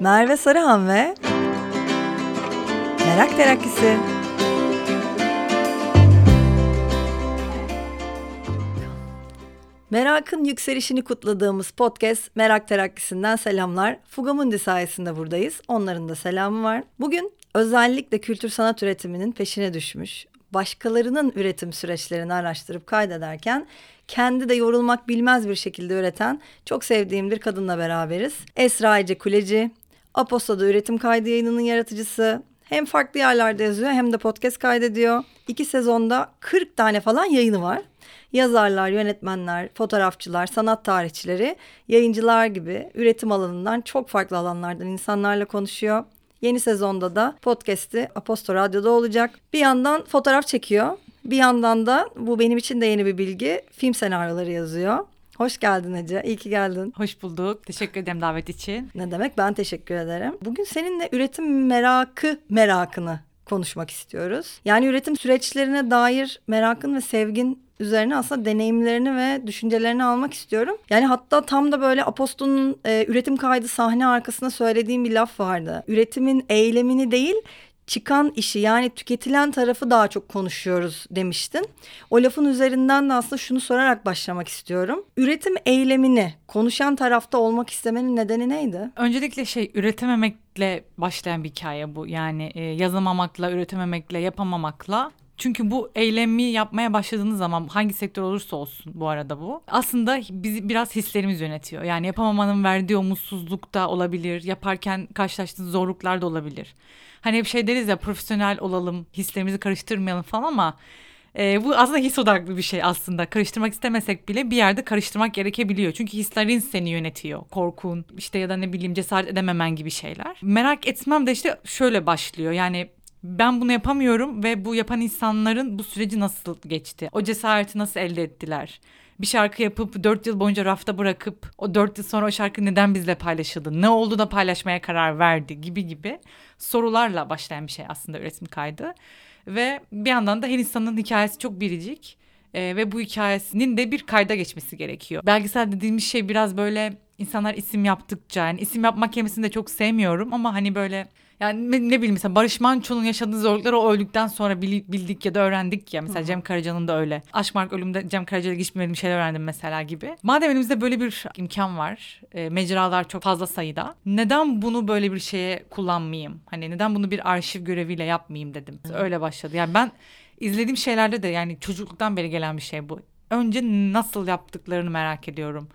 Merve Sarıhan ve Merak Terakkisi. Merakın yükselişini kutladığımız podcast Merak Terakkisi'nden selamlar. Fugamundi sayesinde buradayız. Onların da selamı var. Bugün özellikle kültür sanat üretiminin peşine düşmüş, başkalarının üretim süreçlerini araştırıp kaydederken kendi de yorulmak bilmez bir şekilde üreten çok sevdiğim bir kadınla beraberiz. Esra Ece Kuleci, Aposto'da üretim kaydı yayınının yaratıcısı. Hem farklı yerlerde yazıyor hem de podcast kaydediyor. İki sezonda 40 tane falan yayını var. Yazarlar, yönetmenler, fotoğrafçılar, sanat tarihçileri, yayıncılar gibi üretim alanından çok farklı alanlardan insanlarla konuşuyor. Yeni sezonda da podcast'i Aposto Radyo'da olacak. Bir yandan fotoğraf çekiyor. Bir yandan da bu benim için de yeni bir bilgi. Film senaryoları yazıyor. Hoş geldin Ece. İyi ki geldin. Hoş bulduk. Teşekkür ederim davet için. Ne demek? Ben teşekkür ederim. Bugün seninle üretim merakı merakını konuşmak istiyoruz. Yani üretim süreçlerine dair merakın ve sevgin üzerine aslında deneyimlerini ve düşüncelerini almak istiyorum. Yani hatta tam da böyle Aposto'nun e, üretim kaydı sahne arkasında söylediğim bir laf vardı. Üretimin eylemini değil çıkan işi yani tüketilen tarafı daha çok konuşuyoruz demiştin. O lafın üzerinden de aslında şunu sorarak başlamak istiyorum. Üretim eylemini konuşan tarafta olmak istemenin nedeni neydi? Öncelikle şey üretememekle başlayan bir hikaye bu. Yani e, yazamamakla, üretememekle, yapamamakla çünkü bu eylemi yapmaya başladığınız zaman hangi sektör olursa olsun bu arada bu. Aslında bizi biraz hislerimiz yönetiyor. Yani yapamamanın verdiği o mutsuzluk da olabilir. Yaparken karşılaştığınız zorluklar da olabilir. Hani hep şey deriz ya profesyonel olalım, hislerimizi karıştırmayalım falan ama e, bu aslında his odaklı bir şey aslında. Karıştırmak istemesek bile bir yerde karıştırmak gerekebiliyor. Çünkü hislerin seni yönetiyor. Korkun işte ya da ne bileyim cesaret edememen gibi şeyler. Merak etmem de işte şöyle başlıyor. Yani ben bunu yapamıyorum ve bu yapan insanların bu süreci nasıl geçti? O cesareti nasıl elde ettiler? Bir şarkı yapıp dört yıl boyunca rafta bırakıp o dört yıl sonra o şarkı neden bizle paylaşıldı? Ne oldu da paylaşmaya karar verdi gibi gibi sorularla başlayan bir şey aslında üretim kaydı. Ve bir yandan da her insanın hikayesi çok biricik ee, ve bu hikayesinin de bir kayda geçmesi gerekiyor. Belgesel dediğimiz şey biraz böyle insanlar isim yaptıkça yani isim yapmak kelimesini de çok sevmiyorum ama hani böyle yani ne, ne bileyim mesela Barış Manço'nun yaşadığı zorlukları o öldükten sonra bildik ya da öğrendik ya. Mesela Hı. Cem Karaca'nın da öyle. Aşk ölümde Cem Karaca'yla hiç bilmediğim şeyler öğrendim mesela gibi. Madem elimizde böyle bir imkan var. E, mecralar çok fazla sayıda. Neden bunu böyle bir şeye kullanmayayım? Hani neden bunu bir arşiv göreviyle yapmayayım dedim. Hı. Öyle başladı. Yani ben izlediğim şeylerde de yani çocukluktan beri gelen bir şey bu. Önce nasıl yaptıklarını merak ediyorum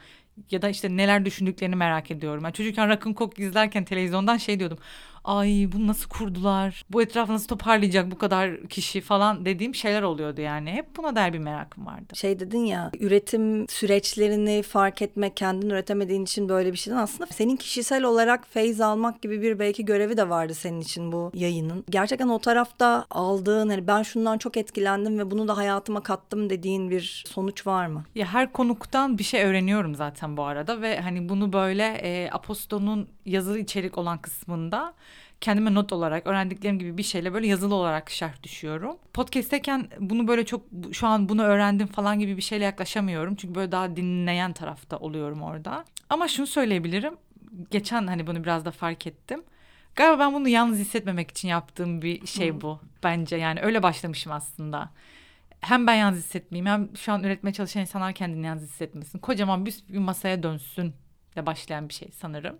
ya da işte neler düşündüklerini merak ediyorum. Ben çocukken Rock'n Coke izlerken televizyondan şey diyordum ay bunu nasıl kurdular? Bu etrafı nasıl toparlayacak bu kadar kişi falan dediğim şeyler oluyordu yani. Hep buna dair bir merakım vardı. Şey dedin ya üretim süreçlerini fark etmek kendin üretemediğin için böyle bir şeyden aslında senin kişisel olarak feyz almak gibi bir belki görevi de vardı senin için bu yayının. Gerçekten o tarafta aldığın hani ben şundan çok etkilendim ve bunu da hayatıma kattım dediğin bir sonuç var mı? Ya her konuktan bir şey öğreniyorum zaten bu arada ve hani bunu böyle e, Aposto'nun yazılı içerik olan kısmında kendime not olarak öğrendiklerim gibi bir şeyle böyle yazılı olarak şerh düşüyorum. Podcast'teyken bunu böyle çok şu an bunu öğrendim falan gibi bir şeyle yaklaşamıyorum. Çünkü böyle daha dinleyen tarafta oluyorum orada. Ama şunu söyleyebilirim. Geçen hani bunu biraz da fark ettim. Galiba ben bunu yalnız hissetmemek için yaptığım bir şey bu bence. Yani öyle başlamışım aslında. Hem ben yalnız hissetmeyeyim hem şu an üretmeye çalışan insanlar kendini yalnız hissetmesin. Kocaman bir, bir masaya dönsün ile başlayan bir şey sanırım.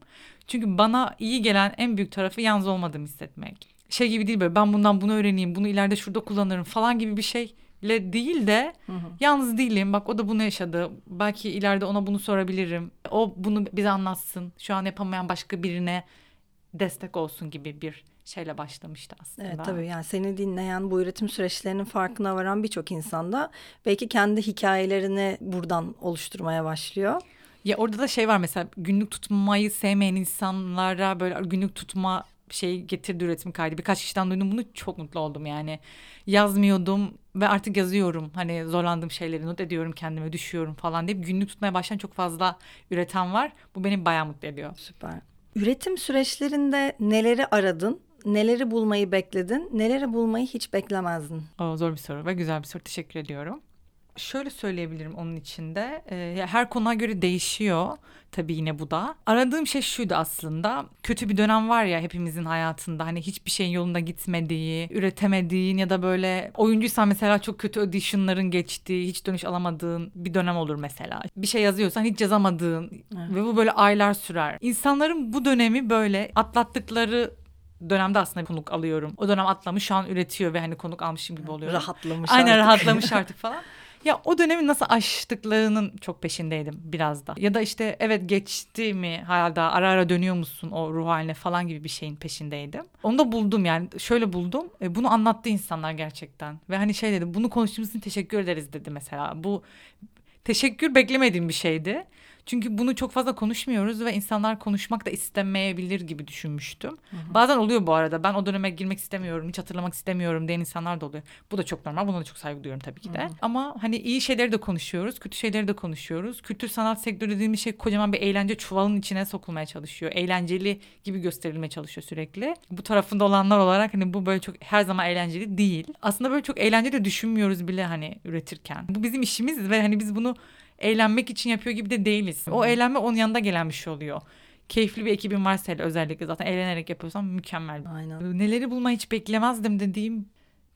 Çünkü bana iyi gelen en büyük tarafı yalnız olmadığımı hissetmek. Şey gibi değil böyle ben bundan bunu öğreneyim, bunu ileride şurada kullanırım falan gibi bir şeyle değil de hı hı. yalnız değilim. Bak o da bunu yaşadı. Belki ileride ona bunu sorabilirim. O bunu bize anlatsın. Şu an yapamayan başka birine destek olsun gibi bir şeyle başlamıştı aslında. Evet tabii yani seni dinleyen bu üretim süreçlerinin farkına varan birçok insan da belki kendi hikayelerini buradan oluşturmaya başlıyor. Ya orada da şey var mesela günlük tutmayı sevmeyen insanlara böyle günlük tutma şey getirdi üretim kaydı. Birkaç kişiden duydum bunu çok mutlu oldum yani. Yazmıyordum ve artık yazıyorum. Hani zorlandığım şeyleri not ediyorum kendime düşüyorum falan deyip günlük tutmaya başlayan çok fazla üreten var. Bu beni bayağı mutlu ediyor. Süper. Üretim süreçlerinde neleri aradın? Neleri bulmayı bekledin? Neleri bulmayı hiç beklemezdin? O zor bir soru ve güzel bir soru. Teşekkür ediyorum Şöyle söyleyebilirim onun içinde. Ee, her konuya göre değişiyor. Tabii yine bu da. Aradığım şey şuydu aslında. Kötü bir dönem var ya hepimizin hayatında. Hani hiçbir şeyin yolunda gitmediği, üretemediğin ya da böyle oyuncuysan mesela çok kötü auditionların geçtiği, hiç dönüş alamadığın bir dönem olur mesela. Bir şey yazıyorsan hiç yazamadığın Evet. ve bu böyle aylar sürer. İnsanların bu dönemi böyle atlattıkları dönemde aslında konuk alıyorum. O dönem atlamış şu an üretiyor ve hani konuk almışım gibi oluyor. Rahatlamış Aynen artık. rahatlamış artık falan. Ya o dönemi nasıl aştıklarının çok peşindeydim biraz da. Ya da işte evet geçti mi hala ara ara dönüyor musun o ruh haline falan gibi bir şeyin peşindeydim. Onu da buldum yani şöyle buldum. E, bunu anlattı insanlar gerçekten. Ve hani şey dedi bunu konuştuğumuz için teşekkür ederiz dedi mesela. Bu teşekkür beklemediğim bir şeydi. Çünkü bunu çok fazla konuşmuyoruz ve insanlar konuşmak da istemeyebilir gibi düşünmüştüm. Bazen oluyor bu arada. Ben o döneme girmek istemiyorum, hiç hatırlamak istemiyorum diyen insanlar da oluyor. Bu da çok normal. Buna da çok saygı duyuyorum tabii ki de. Ama hani iyi şeyleri de konuşuyoruz, kötü şeyleri de konuşuyoruz. Kültür sanat sektörü dediğimiz şey kocaman bir eğlence çuvalın içine sokulmaya çalışıyor. Eğlenceli gibi gösterilmeye çalışıyor sürekli. Bu tarafında olanlar olarak hani bu böyle çok her zaman eğlenceli değil. Aslında böyle çok eğlenceli de düşünmüyoruz bile hani üretirken. Bu bizim işimiz ve hani biz bunu eğlenmek için yapıyor gibi de değiliz. O eğlenme onun yanında gelen bir şey oluyor. Keyifli bir ekibin varsa hele özellikle zaten eğlenerek yapıyorsam mükemmel. Aynen. Neleri bulmayı hiç beklemezdim dediğim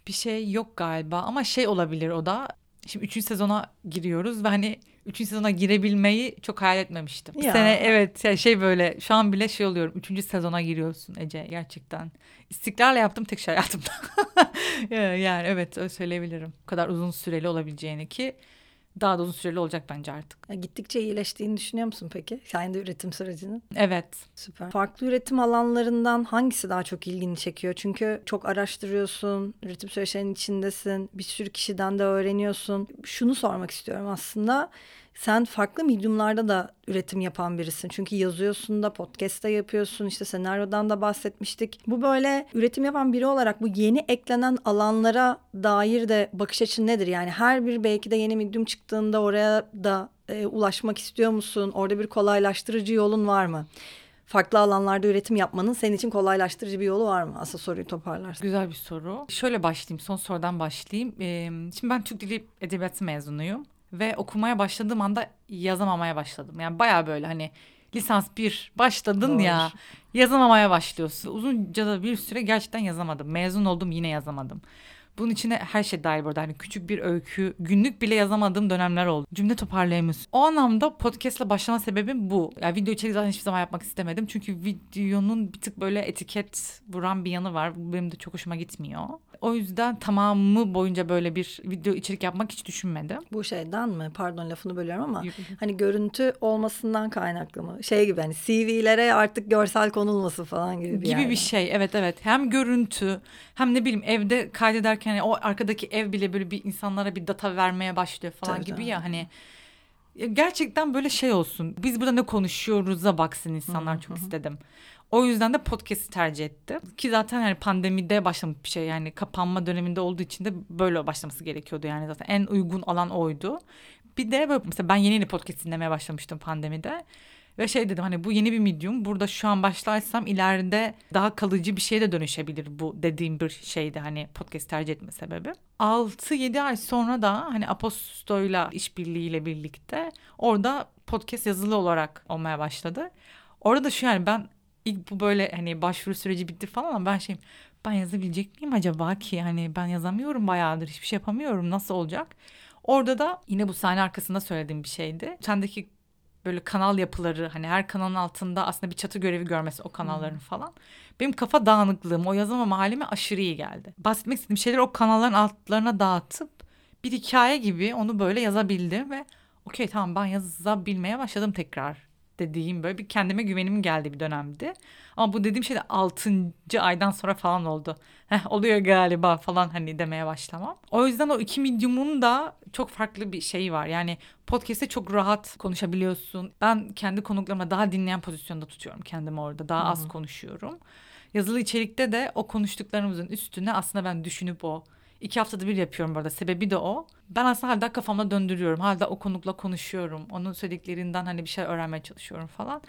bir şey yok galiba ama şey olabilir o da. Şimdi üçüncü sezona giriyoruz ve hani üçüncü sezona girebilmeyi çok hayal etmemiştim. Bu Ya. sene evet şey böyle şu an bile şey oluyorum. Üçüncü sezona giriyorsun Ece gerçekten. İstikrarla yaptığım tek şey hayatımda. yani evet öyle söyleyebilirim. Bu kadar uzun süreli olabileceğini ki daha da uzun süreli olacak bence artık. Ya Gittikçe iyileştiğini düşünüyor musun peki? Kendi üretim sürecinin. Evet. Süper. Farklı üretim alanlarından hangisi daha çok ilgini çekiyor? Çünkü çok araştırıyorsun, üretim süreçlerinin içindesin, bir sürü kişiden de öğreniyorsun. Şunu sormak istiyorum aslında. Sen farklı mediumlarda da üretim yapan birisin. Çünkü yazıyorsun da, podcast'ta yapıyorsun, işte senaryodan da bahsetmiştik. Bu böyle üretim yapan biri olarak bu yeni eklenen alanlara dair de bakış açın nedir? Yani her bir belki de yeni medium çıktığında oraya da e, ulaşmak istiyor musun? Orada bir kolaylaştırıcı yolun var mı? Farklı alanlarda üretim yapmanın senin için kolaylaştırıcı bir yolu var mı? Aslında soruyu toparlarsın. Güzel bir soru. Şöyle başlayayım, son sorudan başlayayım. Ee, şimdi ben Türk Dili Edebiyatı mezunuyum. Ve okumaya başladığım anda yazamamaya başladım. Yani baya böyle hani lisans bir başladın Doğru. ya yazamamaya başlıyorsun. Uzunca da bir süre gerçekten yazamadım. Mezun oldum yine yazamadım. Bunun içine her şey dahil burada. Hani küçük bir öykü, günlük bile yazamadığım dönemler oldu. Cümle toparlayamıyorsun. O anlamda podcast'la başlama sebebim bu. Yani video içeriği zaten hiçbir zaman yapmak istemedim. Çünkü videonun bir tık böyle etiket vuran bir yanı var. Bu benim de çok hoşuma gitmiyor. O yüzden tamamı boyunca böyle bir video içerik yapmak hiç düşünmedim. Bu şeyden mi? Pardon lafını bölüyorum ama Yok. hani görüntü olmasından kaynaklı mı? Şey gibi hani CV'lere artık görsel konulması falan gibi bir gibi yerde. bir şey evet evet hem görüntü hem ne bileyim evde kaydederken hani o arkadaki ev bile böyle bir insanlara bir data vermeye başlıyor falan Tabii, gibi tabii. ya hani gerçekten böyle şey olsun biz burada ne konuşuyoruz'a baksın insanlar çok istedim. O yüzden de podcast'i tercih ettim. Ki zaten yani pandemide başlamış bir şey yani kapanma döneminde olduğu için de böyle başlaması gerekiyordu yani zaten en uygun alan oydu. Bir de böyle mesela ben yeni yeni podcast dinlemeye başlamıştım pandemide. Ve şey dedim hani bu yeni bir medium. Burada şu an başlarsam ileride daha kalıcı bir şeye de dönüşebilir bu dediğim bir şeydi hani podcast tercih etme sebebi. 6-7 ay sonra da hani Aposto'yla işbirliğiyle birlikte orada podcast yazılı olarak olmaya başladı. Orada da şu yani ben ilk bu böyle hani başvuru süreci bitti falan ama ben şeyim ben yazabilecek miyim acaba ki hani ben yazamıyorum bayağıdır hiçbir şey yapamıyorum nasıl olacak? Orada da yine bu sahne arkasında söylediğim bir şeydi. Sendeki böyle kanal yapıları hani her kanalın altında aslında bir çatı görevi görmesi o kanalların falan. Benim kafa dağınıklığım o yazamama halime aşırı iyi geldi. Bahsetmek istediğim şeyleri o kanalların altlarına dağıtıp bir hikaye gibi onu böyle yazabildim ve okey tamam ben yazabilmeye başladım tekrar dediğim böyle bir kendime güvenim geldi bir dönemdi. Ama bu dediğim şey de 6. aydan sonra falan oldu. Heh, oluyor galiba falan hani demeye başlamam. O yüzden o iki medium'un da çok farklı bir şeyi var. Yani podcast'te çok rahat konuşabiliyorsun. Ben kendi konuklarıma daha dinleyen pozisyonda tutuyorum kendimi orada. Daha az konuşuyorum. Yazılı içerikte de o konuştuklarımızın üstüne aslında ben düşünüp o İki haftada bir yapıyorum bu arada. Sebebi de o. Ben aslında hala kafamda döndürüyorum. Hala o konukla konuşuyorum. Onun söylediklerinden hani bir şey öğrenmeye çalışıyorum falan.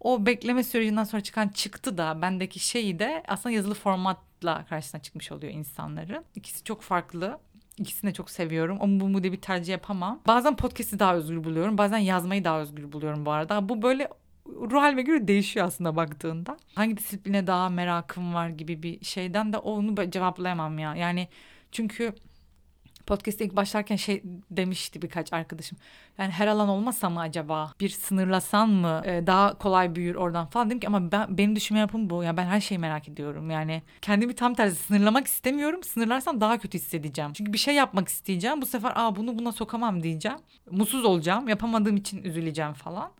O bekleme sürecinden sonra çıkan çıktı da bendeki şeyi de aslında yazılı formatla karşısına çıkmış oluyor insanların. İkisi çok farklı. İkisini de çok seviyorum. Ama bu diye bir tercih yapamam. Bazen podcast'i daha özgür buluyorum. Bazen yazmayı daha özgür buluyorum bu arada. Bu böyle ruh halime göre değişiyor aslında baktığında. Hangi disipline daha merakım var gibi bir şeyden de onu cevaplayamam ya. Yani çünkü Podcast'e ilk başlarken şey demişti birkaç arkadaşım. Yani her alan olmasa mı acaba? Bir sınırlasan mı e, daha kolay büyür oradan falan. Dedim ki ama ben, benim düşünme yapım bu. Ya ben her şeyi merak ediyorum. Yani kendimi tam tersi sınırlamak istemiyorum. Sınırlarsam daha kötü hissedeceğim. Çünkü bir şey yapmak isteyeceğim. Bu sefer aa bunu buna sokamam diyeceğim. Mutsuz olacağım. Yapamadığım için üzüleceğim falan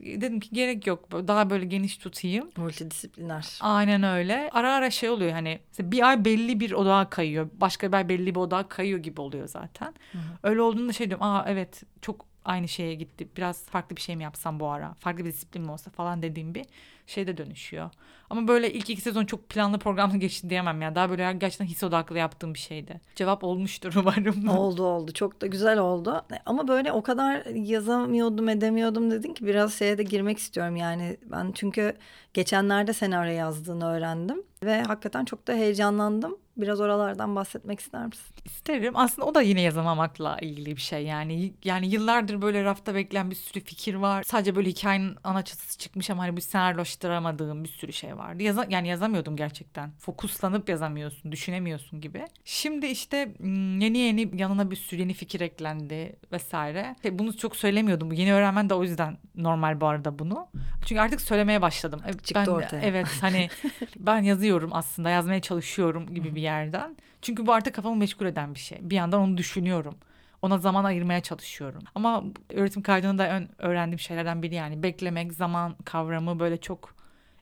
dedim ki gerek yok. Daha böyle geniş tutayım. Multidisipliner. Aynen öyle. Ara ara şey oluyor hani bir ay belli bir odağa kayıyor. Başka bir ay belli bir odağa kayıyor gibi oluyor zaten. Hı hı. Öyle olduğunda şey diyorum. Aa evet çok aynı şeye gitti. Biraz farklı bir şey mi yapsam bu ara? Farklı bir disiplin mi olsa falan dediğim bir şeyde dönüşüyor. Ama böyle ilk iki sezon çok planlı programlı geçti diyemem ya. Daha böyle gerçekten his odaklı yaptığım bir şeydi. Cevap olmuştur umarım. Oldu oldu. Çok da güzel oldu. Ama böyle o kadar yazamıyordum edemiyordum dedin ki biraz şeye de girmek istiyorum yani. Ben çünkü geçenlerde senaryo yazdığını öğrendim. Ve hakikaten çok da heyecanlandım. Biraz oralardan bahsetmek ister misin? İsterim. Aslında o da yine yazamamakla ilgili bir şey yani. Yani yıllardır böyle rafta bekleyen bir sürü fikir var. Sadece böyle hikayenin ana çatısı çıkmış ama hani bir senaryolaştıramadığım bir sürü şey vardı. Yaza, yani yazamıyordum gerçekten. Fokuslanıp yazamıyorsun, düşünemiyorsun gibi. Şimdi işte yeni yeni yanına bir sürü yeni fikir eklendi vesaire. Şey, bunu çok söylemiyordum. Yeni öğrenmen de o yüzden normal bu arada bunu. Çünkü artık söylemeye başladım. Çıktı ben, ortaya. Evet hani ben yazıyorum aslında yazmaya çalışıyorum gibi bir yerden. Çünkü bu artık kafamı meşgul eden bir şey. Bir yandan onu düşünüyorum. Ona zaman ayırmaya çalışıyorum. Ama öğretim kaydını da öğrendiğim şeylerden biri yani beklemek, zaman kavramı böyle çok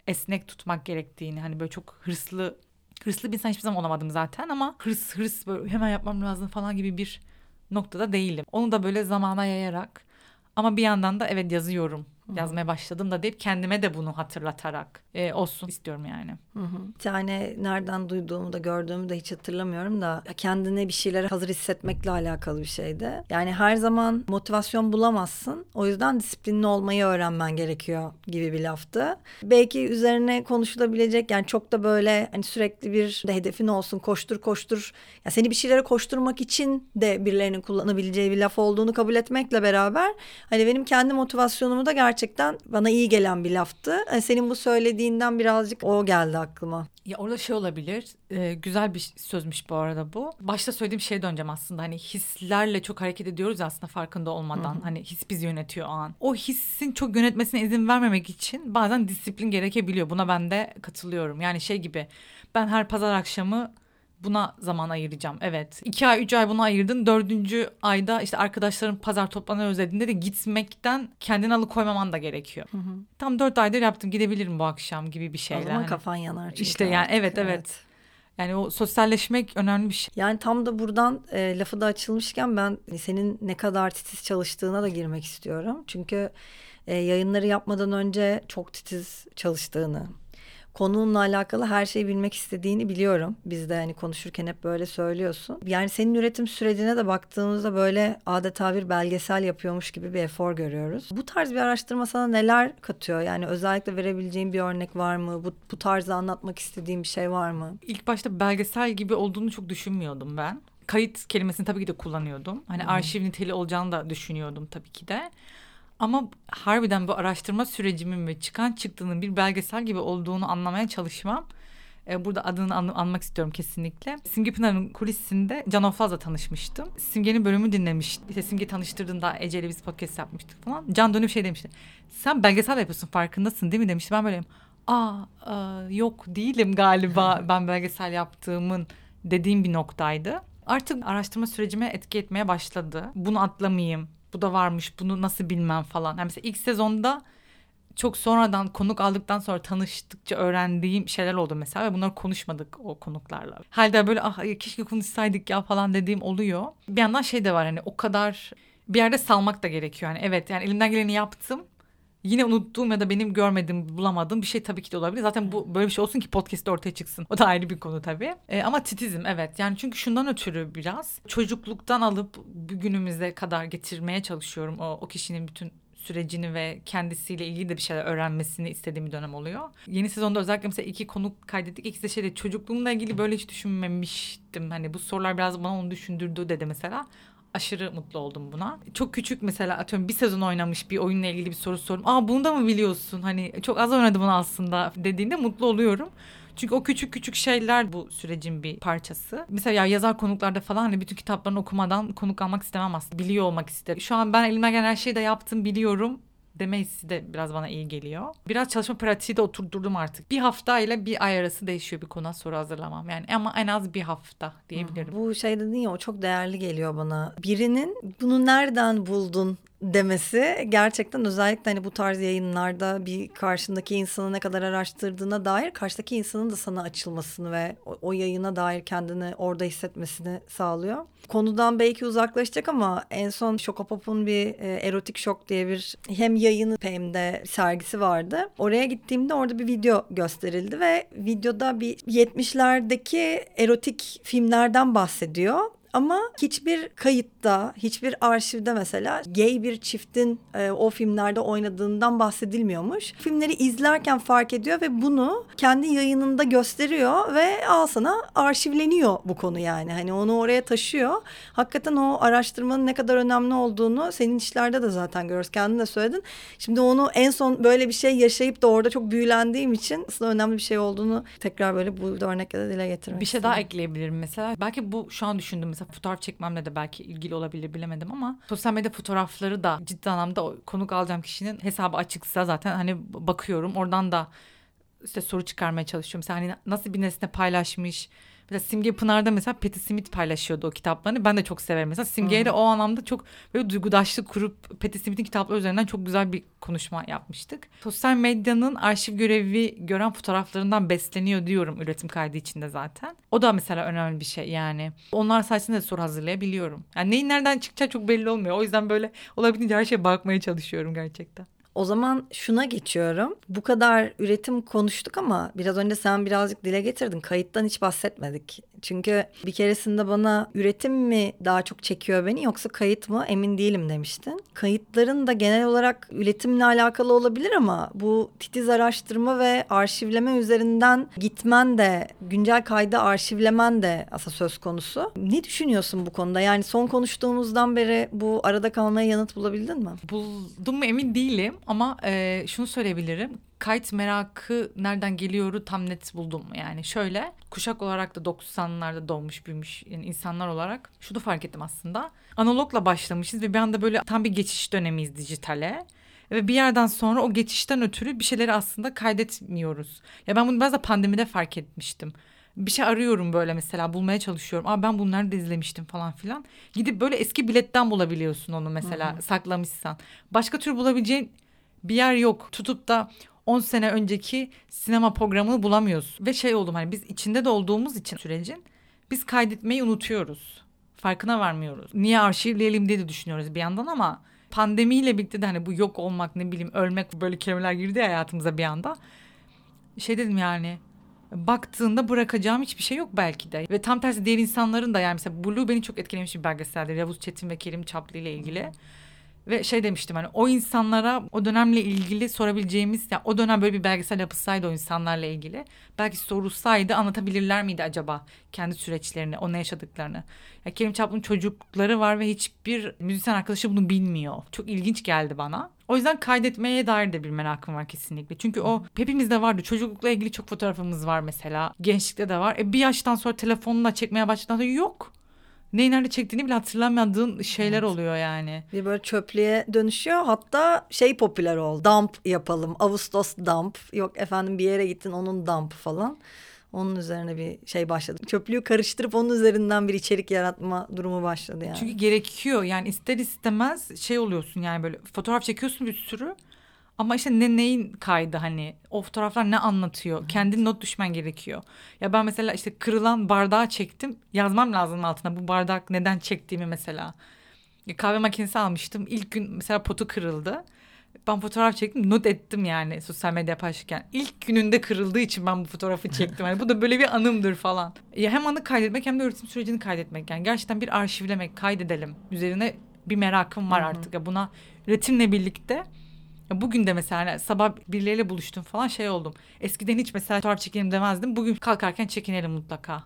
esnek tutmak gerektiğini hani böyle çok hırslı hırslı bir insan hiçbir zaman olamadım zaten ama hırs hırs böyle hemen yapmam lazım falan gibi bir noktada değilim. Onu da böyle zamana yayarak ama bir yandan da evet yazıyorum yazmaya başladım da deyip kendime de bunu hatırlatarak e, olsun istiyorum yani. Bir tane nereden duyduğumu da gördüğümü de hiç hatırlamıyorum da kendine bir şeylere hazır hissetmekle alakalı bir şeydi. Yani her zaman motivasyon bulamazsın. O yüzden disiplinli olmayı öğrenmen gerekiyor gibi bir laftı. Belki üzerine konuşulabilecek yani çok da böyle hani sürekli bir de hedefin olsun koştur koştur. Yani seni bir şeylere koşturmak için de birilerinin kullanabileceği bir laf olduğunu kabul etmekle beraber hani benim kendi motivasyonumu da gerçekten bana iyi gelen bir laftı. Hani senin bu söylediğinden birazcık o geldi aklıma. Ya orada şey olabilir. E, güzel bir sözmüş bu arada bu. Başta söylediğim şeye döneceğim aslında. Hani hislerle çok hareket ediyoruz aslında farkında olmadan. Hı hı. Hani his bizi yönetiyor o an. O hissin çok yönetmesine izin vermemek için bazen disiplin gerekebiliyor. Buna ben de katılıyorum. Yani şey gibi ben her pazar akşamı buna zaman ayıracağım. Evet. iki ay, üç ay buna ayırdın. Dördüncü ayda işte arkadaşların pazar toplanıyor özlediğinde de gitmekten kendini alıkoymaman da gerekiyor. Hı hı. Tam dört aydır yaptım gidebilirim bu akşam gibi bir şeyler. O zaman kafan yanar. Çünkü işte yani evet, evet evet. Yani o sosyalleşmek önemli bir şey. Yani tam da buradan e, lafı da açılmışken ben senin ne kadar titiz çalıştığına da girmek istiyorum. Çünkü e, yayınları yapmadan önce çok titiz çalıştığını, konunla alakalı her şeyi bilmek istediğini biliyorum. Biz de hani konuşurken hep böyle söylüyorsun. Yani senin üretim sürecine de baktığımızda böyle adeta bir belgesel yapıyormuş gibi bir efor görüyoruz. Bu tarz bir araştırma sana neler katıyor? Yani özellikle verebileceğin bir örnek var mı? Bu, bu tarzı anlatmak istediğin bir şey var mı? İlk başta belgesel gibi olduğunu çok düşünmüyordum ben kayıt kelimesini tabii ki de kullanıyordum. Hani hmm. arşiv niteli olacağını da düşünüyordum tabii ki de. Ama harbiden bu araştırma sürecimin ve çıkan çıktığının bir belgesel gibi olduğunu anlamaya çalışmam. E, burada adını an- anmak istiyorum kesinlikle. Simge Pınar'ın kulisinde Can Oflaz'la tanışmıştım. Simge'nin bölümü dinlemiştim. İşte Simge tanıştırdığında Ece'yle biz podcast yapmıştık falan. Can dönüp şey demişti. Sen belgesel yapıyorsun farkındasın değil mi demişti. Ben böyleyim. Aa e, yok değilim galiba ben belgesel yaptığımın dediğim bir noktaydı. Artık araştırma sürecime etki etmeye başladı. Bunu atlamayayım, bu da varmış bunu nasıl bilmem falan. Yani mesela ilk sezonda çok sonradan konuk aldıktan sonra tanıştıkça öğrendiğim şeyler oldu mesela ve bunları konuşmadık o konuklarla. Halde böyle ah keşke konuşsaydık ya falan dediğim oluyor. Bir yandan şey de var hani o kadar bir yerde salmak da gerekiyor. Yani evet yani elimden geleni yaptım yine unuttuğum ya da benim görmediğim, bulamadığım bir şey tabii ki de olabilir. Zaten bu böyle bir şey olsun ki podcast'te ortaya çıksın. O da ayrı bir konu tabii. E, ama titizim evet. Yani çünkü şundan ötürü biraz çocukluktan alıp bugünümüze kadar getirmeye çalışıyorum o, o kişinin bütün sürecini ve kendisiyle ilgili de bir şeyler öğrenmesini istediğim bir dönem oluyor. Yeni sezonda özellikle mesela iki konuk kaydettik. İkisi de şeyde çocukluğumla ilgili böyle hiç düşünmemiştim. Hani bu sorular biraz bana onu düşündürdü dedi mesela aşırı mutlu oldum buna. Çok küçük mesela atıyorum bir sezon oynamış bir oyunla ilgili bir soru sorum. Aa bunu da mı biliyorsun? Hani çok az oynadım bunu aslında dediğinde mutlu oluyorum. Çünkü o küçük küçük şeyler bu sürecin bir parçası. Mesela ya yazar konuklarda falan hani bütün kitaplarını okumadan konuk almak istemem aslında. Biliyor olmak isterim. Şu an ben elimden gelen her şeyi de yaptım biliyorum deme hissi de biraz bana iyi geliyor. Biraz çalışma pratiği de oturdurdum artık. Bir hafta ile bir ay arası değişiyor bir konu soru hazırlamam. Yani ama en az bir hafta diyebilirim. Bu şey dedin ya o çok değerli geliyor bana. Birinin bunu nereden buldun demesi gerçekten özellikle hani bu tarz yayınlarda bir karşındaki insanı ne kadar araştırdığına dair karşıdaki insanın da sana açılmasını ve o, o yayına dair kendini orada hissetmesini sağlıyor. Konudan belki uzaklaşacak ama en son Şokopop'un bir e, erotik şok diye bir hem yayını hem de sergisi vardı. Oraya gittiğimde orada bir video gösterildi ve videoda bir 70'lerdeki erotik filmlerden bahsediyor ama hiçbir kayıtta, hiçbir arşivde mesela gay bir çiftin e, o filmlerde oynadığından bahsedilmiyormuş. Filmleri izlerken fark ediyor ve bunu kendi yayınında gösteriyor ve al sana arşivleniyor bu konu yani. Hani onu oraya taşıyor. Hakikaten o araştırmanın ne kadar önemli olduğunu senin işlerde de zaten görüyoruz. Kendin de söyledin. Şimdi onu en son böyle bir şey yaşayıp da orada çok büyülendiğim için aslında önemli bir şey olduğunu tekrar böyle bu örnekle de dile getirmek Bir şey daha ekleyebilirim mesela. Belki bu şu an düşündüm mesela fotoğraf çekmemle de belki ilgili olabilir bilemedim ama sosyal medya fotoğrafları da ciddi anlamda konuk alacağım kişinin hesabı açıksa zaten hani bakıyorum oradan da işte soru çıkarmaya çalışıyorum. Mesela hani nasıl bir nesne paylaşmış Mesela Simge Pınar'da mesela Patti Smith paylaşıyordu o kitaplarını. Ben de çok severim. Mesela Simge ile o anlamda çok böyle duygudaşlık kurup Patti Smith'in kitapları üzerinden çok güzel bir konuşma yapmıştık. Sosyal medyanın arşiv görevi gören fotoğraflarından besleniyor diyorum üretim kaydı içinde zaten. O da mesela önemli bir şey yani. Onlar sayesinde de soru hazırlayabiliyorum. Yani neyin nereden çıkacağı çok belli olmuyor. O yüzden böyle olabildiğince her şeye bakmaya çalışıyorum gerçekten. O zaman şuna geçiyorum. Bu kadar üretim konuştuk ama biraz önce sen birazcık dile getirdin. Kayıttan hiç bahsetmedik. Çünkü bir keresinde bana üretim mi daha çok çekiyor beni yoksa kayıt mı emin değilim demiştin. Kayıtların da genel olarak üretimle alakalı olabilir ama bu titiz araştırma ve arşivleme üzerinden gitmen de güncel kaydı arşivlemen de aslında söz konusu. Ne düşünüyorsun bu konuda? Yani son konuştuğumuzdan beri bu arada kalmaya yanıt bulabildin mi? Buldum mu emin değilim ama e, şunu söyleyebilirim kayıt merakı nereden geliyoru tam net buldum. Yani şöyle kuşak olarak da 90'larda doğmuş büyümüş yani insanlar olarak şunu fark ettim aslında. Analogla başlamışız ve bir anda böyle tam bir geçiş dönemiyiz dijitale. Ve bir yerden sonra o geçişten ötürü bir şeyleri aslında kaydetmiyoruz. Ya ben bunu biraz da pandemide fark etmiştim bir şey arıyorum böyle mesela bulmaya çalışıyorum. Aa ben bunları da izlemiştim falan filan. Gidip böyle eski biletten bulabiliyorsun onu mesela Hı-hı. saklamışsan. Başka tür bulabileceğin bir yer yok. Tutup da 10 sene önceki sinema programını bulamıyoruz. Ve şey oldum hani biz içinde de olduğumuz için sürecin biz kaydetmeyi unutuyoruz. Farkına varmıyoruz. Niye arşivleyelim diye de düşünüyoruz bir yandan ama pandemiyle birlikte de hani bu yok olmak ne bileyim ölmek böyle kelimeler girdi hayatımıza bir anda. Şey dedim yani baktığında bırakacağım hiçbir şey yok belki de. Ve tam tersi diğer insanların da yani mesela Blue beni çok etkilemiş bir belgeseldir. Yavuz Çetin ve Kerim Çaplı ile ilgili. Ve şey demiştim hani o insanlara o dönemle ilgili sorabileceğimiz yani o dönem böyle bir belgesel yapılsaydı o insanlarla ilgili belki sorulsaydı anlatabilirler miydi acaba kendi süreçlerini, o ne yaşadıklarını. Ya Kerim Çaplı'nın çocukları var ve hiçbir müzisyen arkadaşı bunu bilmiyor. Çok ilginç geldi bana. O yüzden kaydetmeye dair de bir merakım var kesinlikle. Çünkü o hepimizde vardı. Çocuklukla ilgili çok fotoğrafımız var mesela. Gençlikte de var. E bir yaştan sonra telefonla çekmeye başladığında sonra yok neyi nerede çektiğini bile hatırlamadığın şeyler evet. oluyor yani. Bir böyle çöplüğe dönüşüyor. Hatta şey popüler oldu. Dump yapalım. Ağustos dump. Yok efendim bir yere gittin onun dump falan. Onun üzerine bir şey başladı. Çöplüğü karıştırıp onun üzerinden bir içerik yaratma durumu başladı yani. Çünkü gerekiyor yani ister istemez şey oluyorsun yani böyle fotoğraf çekiyorsun bir sürü. Ama işte ne neyin kaydı hani o fotoğraflar ne anlatıyor? Evet. Kendin not düşmen gerekiyor. Ya ben mesela işte kırılan bardağı çektim. Yazmam lazım altına bu bardak neden çektiğimi mesela. Ya kahve makinesi almıştım. İlk gün mesela potu kırıldı. Ben fotoğraf çektim not ettim yani sosyal medya paylaşırken. İlk gününde kırıldığı için ben bu fotoğrafı çektim. Yani bu da böyle bir anımdır falan. Ya hem anı kaydetmek hem de üretim sürecini kaydetmek. Yani gerçekten bir arşivlemek, kaydedelim. Üzerine bir merakım var artık. Ya buna üretimle birlikte Bugün de mesela sabah birileriyle buluştum falan şey oldum. Eskiden hiç mesela fotoğraf çekelim demezdim. Bugün kalkarken çekinelim mutlaka.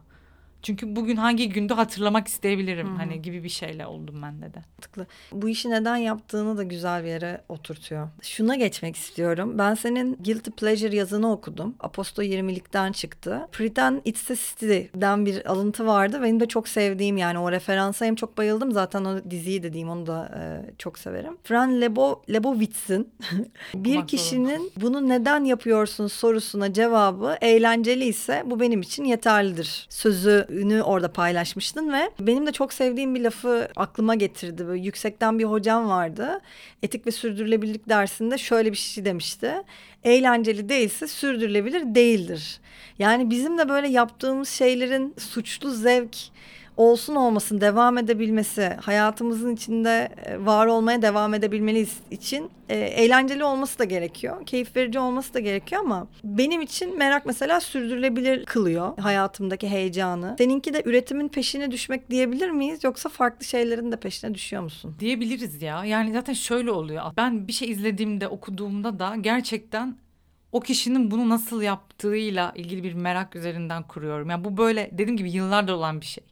Çünkü bugün hangi günde hatırlamak isteyebilirim Hı hı. hani gibi bir şeyle oldum bende de. mantıklı. Bu işi neden yaptığını da güzel bir yere oturtuyor. Şuna geçmek istiyorum. Ben senin Guilty Pleasure yazını okudum. Aposto 20'likten çıktı. Pretend It's a City'den bir alıntı vardı. Benim de çok sevdiğim yani o referansa hem çok bayıldım. Zaten o diziyi dediğim onu da e, çok severim. Fran Lebo, Lebowitz'in bir kişinin bunu neden yapıyorsun sorusuna cevabı eğlenceli ise bu benim için yeterlidir. Sözünü orada paylaşmıştın ve benim de çok sevdiğim bir lafı aklıma getirdi. Böyle yüksekten bir hocam vardı. Etik ve sürdürülebilirlik dersinde şöyle bir şey demişti. Eğlenceli değilse sürdürülebilir değildir. Yani bizim de böyle yaptığımız şeylerin suçlu zevk olsun olmasın devam edebilmesi, hayatımızın içinde e, var olmaya devam edebilmeliyiz için e, eğlenceli olması da gerekiyor. Keyif verici olması da gerekiyor ama benim için merak mesela sürdürülebilir kılıyor hayatımdaki heyecanı. Seninki de üretimin peşine düşmek diyebilir miyiz yoksa farklı şeylerin de peşine düşüyor musun? Diyebiliriz ya. Yani zaten şöyle oluyor. Ben bir şey izlediğimde, okuduğumda da gerçekten o kişinin bunu nasıl yaptığıyla ilgili bir merak üzerinden kuruyorum. Yani bu böyle dediğim gibi yıllardır olan bir şey.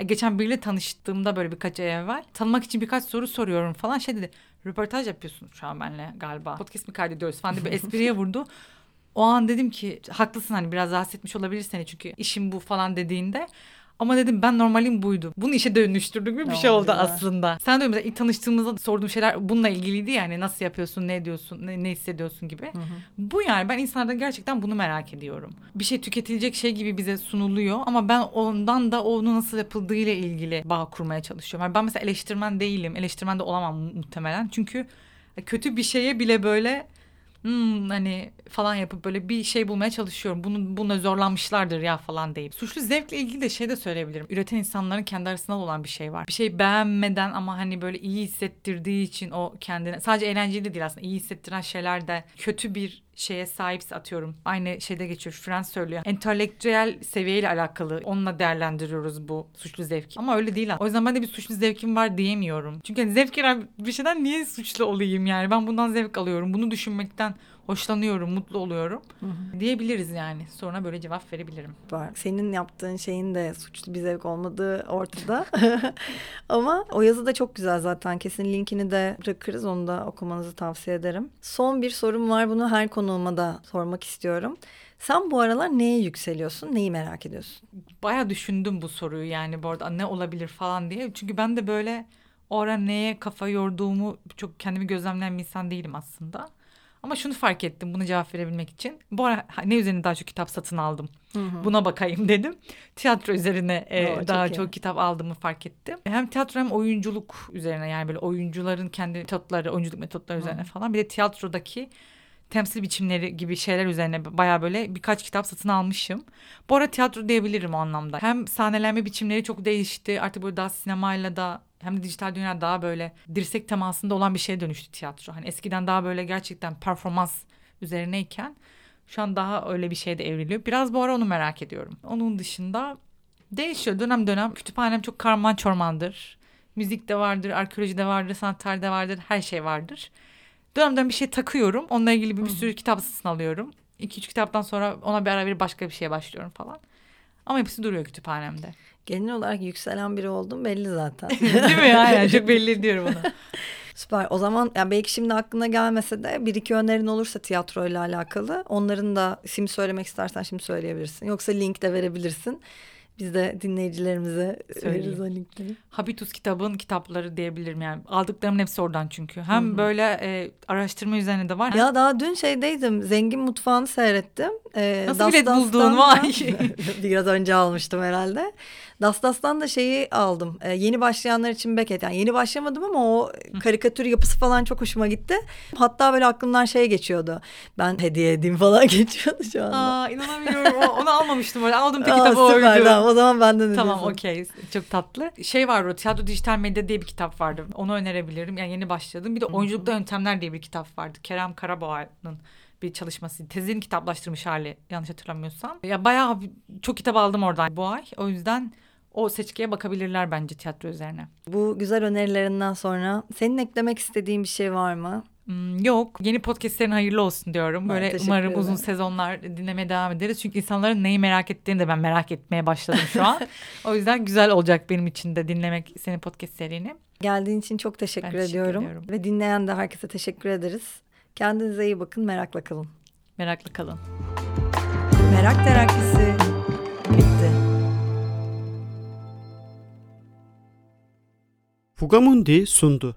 Ya geçen biriyle tanıştığımda böyle birkaç ay evvel tanımak için birkaç soru soruyorum falan şey dedi. Röportaj yapıyorsun şu an benimle galiba. Podcast mi kaydediyoruz falan diye bir espriye vurdu. O an dedim ki haklısın hani biraz rahatsız etmiş olabilir seni çünkü işim bu falan dediğinde. Ama dedim ben normalim buydu. Bunu işe dönüştürdük gibi bir şey oldu güzel. aslında. Sen de mesela ilk tanıştığımızda sorduğum şeyler bununla ilgiliydi yani nasıl yapıyorsun, ne ediyorsun, ne, ne hissediyorsun gibi. Bu yani ben insanlardan gerçekten bunu merak ediyorum. Bir şey tüketilecek şey gibi bize sunuluyor ama ben ondan da onu nasıl yapıldığıyla ilgili bağ kurmaya çalışıyorum. Yani ben mesela eleştirmen değilim. Eleştirmen de olamam mu- muhtemelen. Çünkü kötü bir şeye bile böyle hmm, hani falan yapıp böyle bir şey bulmaya çalışıyorum. Bunu buna zorlanmışlardır ya falan deyip. Suçlu zevkle ilgili de şey de söyleyebilirim. Üreten insanların kendi arasında olan bir şey var. Bir şey beğenmeden ama hani böyle iyi hissettirdiği için o kendine sadece eğlenceli de değil aslında iyi hissettiren şeyler de kötü bir şeye sahipse atıyorum. Aynı şeyde geçiyor. Frans söylüyor. Entelektüel seviyeyle alakalı. Onunla değerlendiriyoruz bu suçlu zevki. Ama öyle değil. O yüzden ben de bir suçlu zevkim var diyemiyorum. Çünkü hani zevk bir şeyden niye suçlu olayım yani? Ben bundan zevk alıyorum. Bunu düşünmekten hoşlanıyorum, mutlu oluyorum. Diyebiliriz yani. Sonra böyle cevap verebilirim. var. Senin yaptığın şeyin de suçlu bir zevk olmadığı ortada. Ama o yazı da çok güzel zaten. Kesin linkini de bırakırız. Onu da okumanızı tavsiye ederim. Son bir sorum var. Bunu her konuğuma da sormak istiyorum. Sen bu aralar neye yükseliyorsun? Neyi merak ediyorsun? Baya düşündüm bu soruyu yani bu arada ne olabilir falan diye. Çünkü ben de böyle o ara neye kafa yorduğumu çok kendimi gözlemleyen bir insan değilim aslında. Ama şunu fark ettim bunu cevap verebilmek için. Bu ara ne üzerine daha çok kitap satın aldım. Buna bakayım dedim. Tiyatro üzerine e, çok daha iyi. çok kitap aldığımı fark ettim. Hem tiyatro hem oyunculuk üzerine yani böyle oyuncuların kendi metotları, oyunculuk metotları üzerine falan. Bir de tiyatrodaki temsil biçimleri gibi şeyler üzerine baya böyle birkaç kitap satın almışım. Bu ara tiyatro diyebilirim o anlamda. Hem sahnelenme biçimleri çok değişti. Artık böyle daha sinemayla da hem de dijital dünya daha böyle dirsek temasında olan bir şeye dönüştü tiyatro. Hani eskiden daha böyle gerçekten performans üzerineyken şu an daha öyle bir şeyde evriliyor. Biraz bu ara onu merak ediyorum. Onun dışında değişiyor dönem dönem. Kütüphanem çok karman çormandır. Müzik de vardır, arkeoloji de vardır, sanat tarihi de vardır, her şey vardır. Dönemden bir şey takıyorum. Onunla ilgili bir, bir sürü kitap satın alıyorum. İki üç kitaptan sonra ona bir ara verip başka bir şeye başlıyorum falan. Ama hepsi duruyor kütüphanemde. Genel olarak yükselen biri oldun belli zaten. Değil mi? Aynen çok belli ediyorum onu. Süper. O zaman yani belki şimdi aklına gelmese de bir iki önerin olursa tiyatroyla alakalı onların da isim söylemek istersen şimdi söyleyebilirsin. Yoksa link de verebilirsin. Biz de dinleyicilerimize veririz o linkleri. Habitus kitabın kitapları diyebilirim yani. Aldıklarımın hepsi oradan çünkü. Hem böyle e, araştırma üzerine de var. Ya daha dün şeydeydim. Zengin Mutfağı'nı seyrettim. Ee, Nasıl bilet buldun? Vay. Biraz önce almıştım herhalde. Das Das'tan da şeyi aldım. Ee, yeni başlayanlar için Beckett. Yani yeni başlamadım ama o karikatür yapısı falan çok hoşuma gitti. Hatta böyle aklımdan şey geçiyordu. Ben hediye edeyim falan geçiyordu şu anda. Aa inanamıyorum. Onu almamıştım. Böyle. Aldım tek kitabı oydu. tamam o zaman benden Tamam okey çok tatlı. Şey var o tiyatro dijital medya diye bir kitap vardı. Onu önerebilirim. Yani yeni başladım. Bir de oyunculukta yöntemler diye bir kitap vardı. Kerem Karaboğa'nın bir çalışması. Tezini kitaplaştırmış hali yanlış hatırlamıyorsam. Ya bayağı çok kitap aldım oradan bu ay. O yüzden o seçkiye bakabilirler bence tiyatro üzerine. Bu güzel önerilerinden sonra senin eklemek istediğin bir şey var mı? Hmm, Yok. Yeni podcastlerin hayırlı olsun diyorum. Böyle teşekkür umarım uzun sezonlar dinlemeye devam ederiz. Çünkü insanların neyi merak ettiğini de ben merak etmeye başladım şu an. o yüzden güzel olacak benim için de dinlemek senin podcast serini. Geldiğin için çok teşekkür Ben teşekkür ediyorum. ediyorum. Ve dinleyen de herkese teşekkür ederiz. Kendinize iyi bakın, merakla kalın. Meraklı kalın. Merak terakisi Fugamundi sundu.